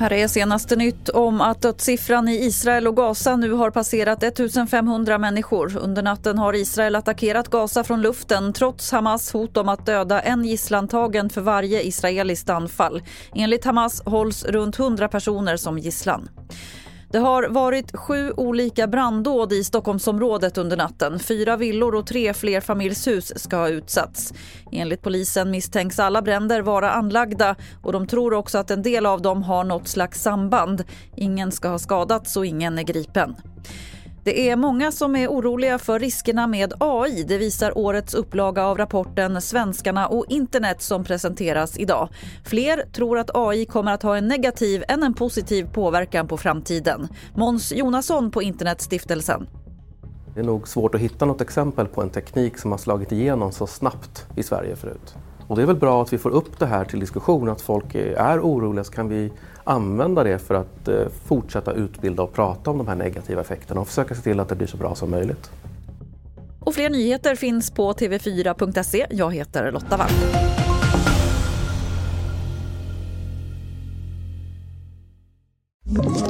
Här är senaste nytt om att dödssiffran i Israel och Gaza nu har passerat 1500 människor. Under natten har Israel attackerat Gaza från luften trots Hamas hot om att döda en gisslantagen för varje israeliskt anfall. Enligt Hamas hålls runt 100 personer som gisslan. Det har varit sju olika branddåd i Stockholmsområdet under natten. Fyra villor och tre flerfamiljshus ska ha utsatts. Enligt polisen misstänks alla bränder vara anlagda och de tror också att en del av dem har något slags samband. Ingen ska ha skadats och ingen är gripen. Det är många som är oroliga för riskerna med AI. Det visar årets upplaga av rapporten Svenskarna och internet som presenteras idag. Fler tror att AI kommer att ha en negativ än en positiv påverkan på framtiden. Måns Jonasson på Internetstiftelsen. Det är nog svårt att hitta något exempel på en teknik som har slagit igenom så snabbt i Sverige förut. Och det är väl bra att vi får upp det här till diskussion, att folk är oroliga så kan vi använda det för att eh, fortsätta utbilda och prata om de här negativa effekterna och försöka se till att det blir så bra som möjligt. Och fler nyheter finns på tv4.se. Jag heter Lotta Wall. Ett